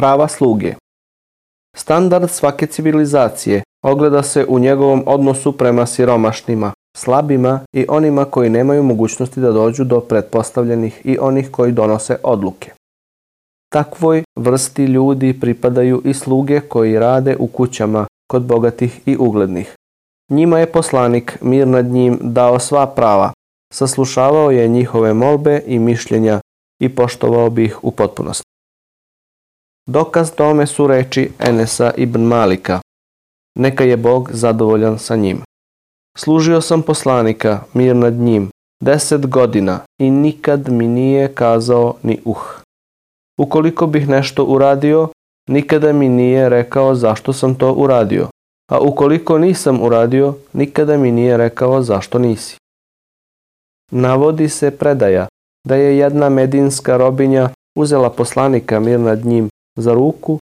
prava sluge. Standard svake civilizacije ogleda se u njegovom odnosu prema siromašnima, slabima i onima koji nemaju mogućnosti da dođu do pretpostavljenih i onih koji donose odluke. Takvoj vrsti ljudi pripadaju i sluge koji rade u kućama kod bogatih i uglednih. Njima je poslanik mir nad njim dao sva prava, saslušavao je njihove molbe i mišljenja i poštovao bi ih u potpunosti. Dokaz tome su reči Enesa ibn Malika. Neka je Bog zadovoljan sa njim. Služio sam poslanika, mir nad njim, deset godina i nikad mi nije kazao ni uh. Ukoliko bih nešto uradio, nikada mi nije rekao zašto sam to uradio, a ukoliko nisam uradio, nikada mi nije rekao zašto nisi. Navodi se predaja da je jedna medinska robinja uzela poslanika mir nad njim za ruku,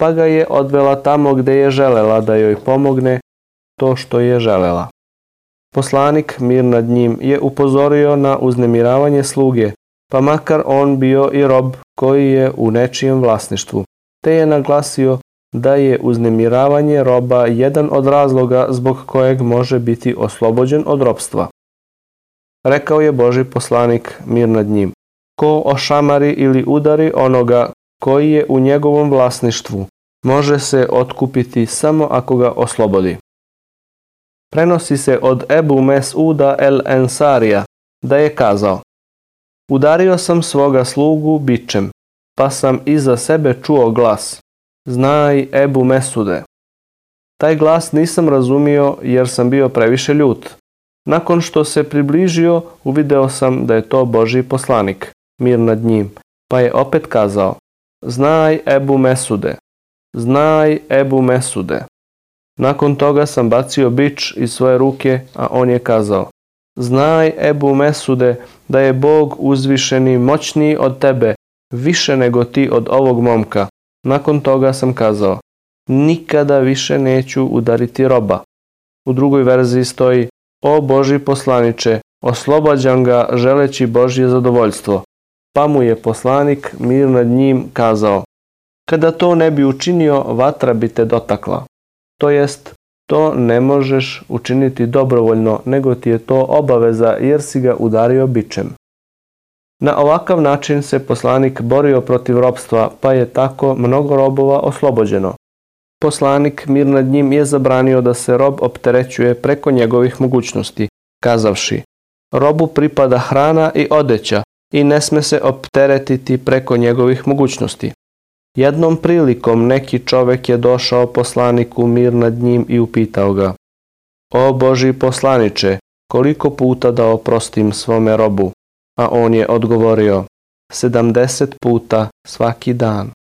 pa ga je odvela tamo gde je želela da joj pomogne to što je želela. Poslanik mir nad njim je upozorio na uznemiravanje sluge, pa makar on bio i rob koji je u nečijem vlasništvu, te je naglasio da je uznemiravanje roba jedan od razloga zbog kojeg može biti oslobođen od robstva. Rekao je Boži poslanik mir nad njim, ko ošamari ili udari onoga koji je u njegovom vlasništvu može se otkupiti samo ako ga oslobodi. Prenosi se od Ebu Mes'uda el Ensarija da je kazao Udario sam svoga slugu bičem, pa sam iza sebe čuo glas Znaj Ebu Mesude. Taj glas nisam razumio jer sam bio previše ljut. Nakon što se približio, uvideo sam da je to Boži poslanik, mir nad njim, pa je opet kazao Znaj Ebu Mesude, znaj Ebu Mesude. Nakon toga sam bacio bič iz svoje ruke, a on je kazao, znaj Ebu Mesude da je Bog uzvišeni moćniji od tebe, više nego ti od ovog momka. Nakon toga sam kazao, nikada više neću udariti roba. U drugoj verziji stoji, o Boži poslaniče, oslobađam ga želeći Božje zadovoljstvo. Pa mu je poslanik mir nad njim kazao, kada to ne bi učinio, vatra bi te dotakla. To jest, to ne možeš učiniti dobrovoljno, nego ti je to obaveza jer si ga udario bičem. Na ovakav način se poslanik borio protiv robstva, pa je tako mnogo robova oslobođeno. Poslanik mir nad njim je zabranio da se rob opterećuje preko njegovih mogućnosti, kazavši Robu pripada hrana i odeća, i ne sme se opteretiti preko njegovih mogućnosti. Jednom prilikom neki čovek je došao poslaniku mir nad njim i upitao ga O Boži poslaniče, koliko puta da oprostim svome robu? A on je odgovorio, 70 puta svaki dan.